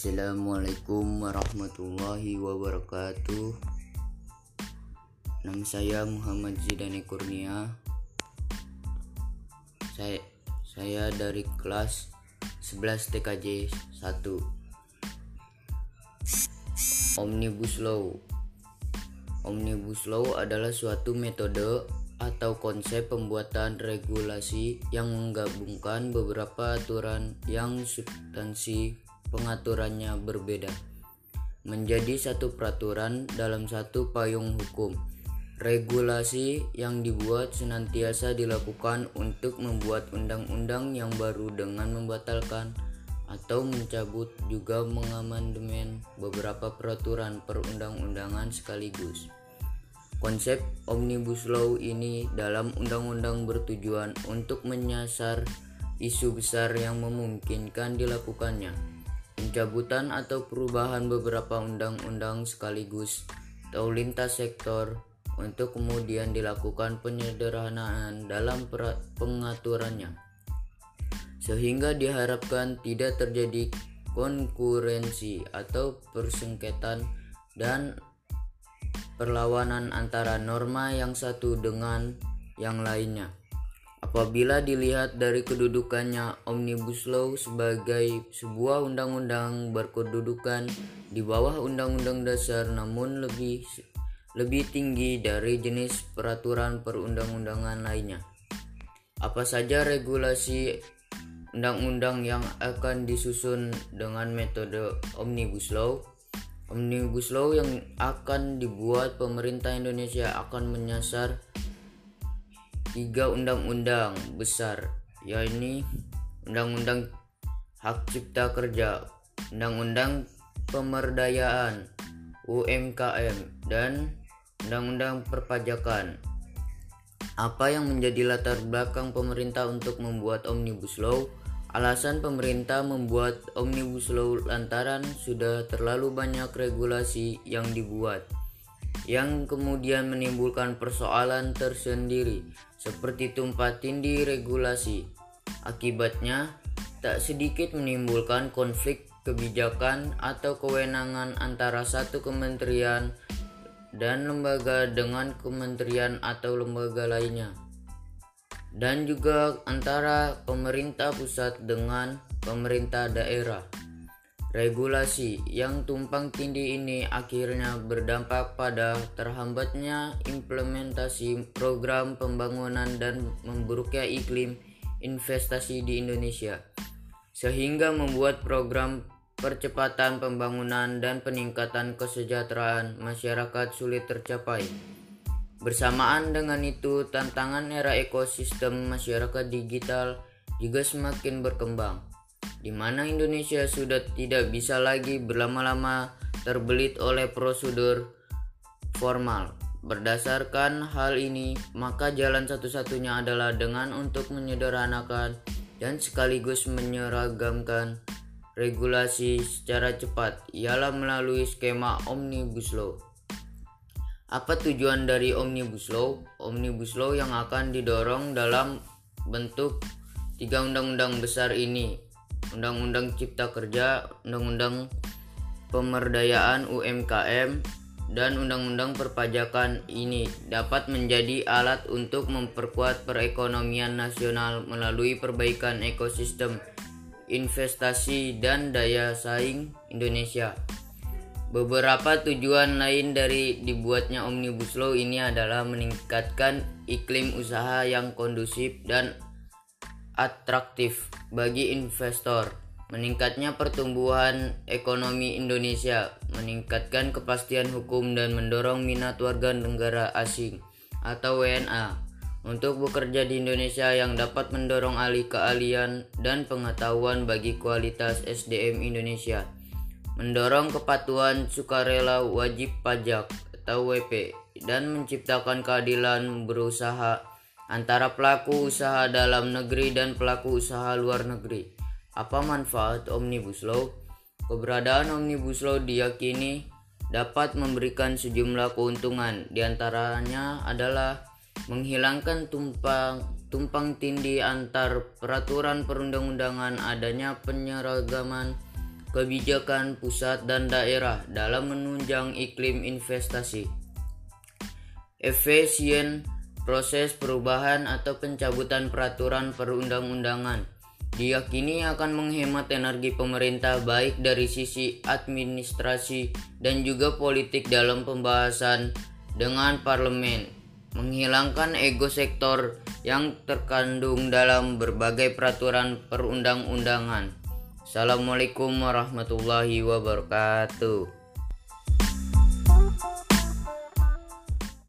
Assalamualaikum warahmatullahi wabarakatuh. Nama saya Muhammad Zidane Kurnia. Saya, saya dari kelas 11 TKJ 1 Omnibus Law. Omnibus Law adalah suatu metode atau konsep pembuatan regulasi yang menggabungkan beberapa aturan yang substansi pengaturannya berbeda menjadi satu peraturan dalam satu payung hukum. Regulasi yang dibuat senantiasa dilakukan untuk membuat undang-undang yang baru dengan membatalkan atau mencabut juga mengamandemen beberapa peraturan perundang-undangan sekaligus. Konsep Omnibus Law ini dalam undang-undang bertujuan untuk menyasar isu besar yang memungkinkan dilakukannya pencabutan atau perubahan beberapa undang-undang sekaligus atau lintas sektor untuk kemudian dilakukan penyederhanaan dalam pengaturannya sehingga diharapkan tidak terjadi konkurensi atau persengketaan dan perlawanan antara norma yang satu dengan yang lainnya. Apabila dilihat dari kedudukannya Omnibus Law sebagai sebuah undang-undang berkedudukan di bawah Undang-Undang Dasar namun lebih lebih tinggi dari jenis peraturan perundang-undangan lainnya. Apa saja regulasi undang-undang yang akan disusun dengan metode Omnibus Law? Omnibus Law yang akan dibuat pemerintah Indonesia akan menyasar tiga undang-undang besar yaitu Undang-Undang Hak Cipta Kerja, Undang-Undang Pemberdayaan UMKM dan Undang-Undang Perpajakan. Apa yang menjadi latar belakang pemerintah untuk membuat Omnibus Law? Alasan pemerintah membuat Omnibus Law lantaran sudah terlalu banyak regulasi yang dibuat yang kemudian menimbulkan persoalan tersendiri seperti tumpah tindih regulasi. Akibatnya, tak sedikit menimbulkan konflik kebijakan atau kewenangan antara satu kementerian dan lembaga dengan kementerian atau lembaga lainnya. Dan juga antara pemerintah pusat dengan pemerintah daerah. Regulasi yang tumpang tindih ini akhirnya berdampak pada terhambatnya implementasi program pembangunan dan memburuknya iklim investasi di Indonesia, sehingga membuat program percepatan pembangunan dan peningkatan kesejahteraan masyarakat sulit tercapai. Bersamaan dengan itu, tantangan era ekosistem masyarakat digital juga semakin berkembang di mana Indonesia sudah tidak bisa lagi berlama-lama terbelit oleh prosedur formal. Berdasarkan hal ini, maka jalan satu-satunya adalah dengan untuk menyederhanakan dan sekaligus menyeragamkan regulasi secara cepat ialah melalui skema Omnibus Law. Apa tujuan dari Omnibus Law? Omnibus Law yang akan didorong dalam bentuk tiga undang-undang besar ini Undang-Undang Cipta Kerja, Undang-Undang Pemberdayaan UMKM, dan Undang-Undang Perpajakan ini dapat menjadi alat untuk memperkuat perekonomian nasional melalui perbaikan ekosistem investasi dan daya saing Indonesia. Beberapa tujuan lain dari dibuatnya Omnibus Law ini adalah meningkatkan iklim usaha yang kondusif dan atraktif bagi investor, meningkatnya pertumbuhan ekonomi Indonesia, meningkatkan kepastian hukum dan mendorong minat warga negara asing atau WNA untuk bekerja di Indonesia yang dapat mendorong alih keahlian dan pengetahuan bagi kualitas SDM Indonesia. Mendorong kepatuhan sukarela wajib pajak atau WP dan menciptakan keadilan berusaha antara pelaku usaha dalam negeri dan pelaku usaha luar negeri. Apa manfaat Omnibus Law? Keberadaan Omnibus Law diyakini dapat memberikan sejumlah keuntungan, di antaranya adalah menghilangkan tumpang tumpang tindih antar peraturan perundang-undangan, adanya penyeragaman kebijakan pusat dan daerah dalam menunjang iklim investasi. Efisien proses perubahan atau pencabutan peraturan perundang-undangan diyakini akan menghemat energi pemerintah baik dari sisi administrasi dan juga politik dalam pembahasan dengan parlemen, menghilangkan ego sektor yang terkandung dalam berbagai peraturan perundang-undangan. Assalamualaikum warahmatullahi wabarakatuh.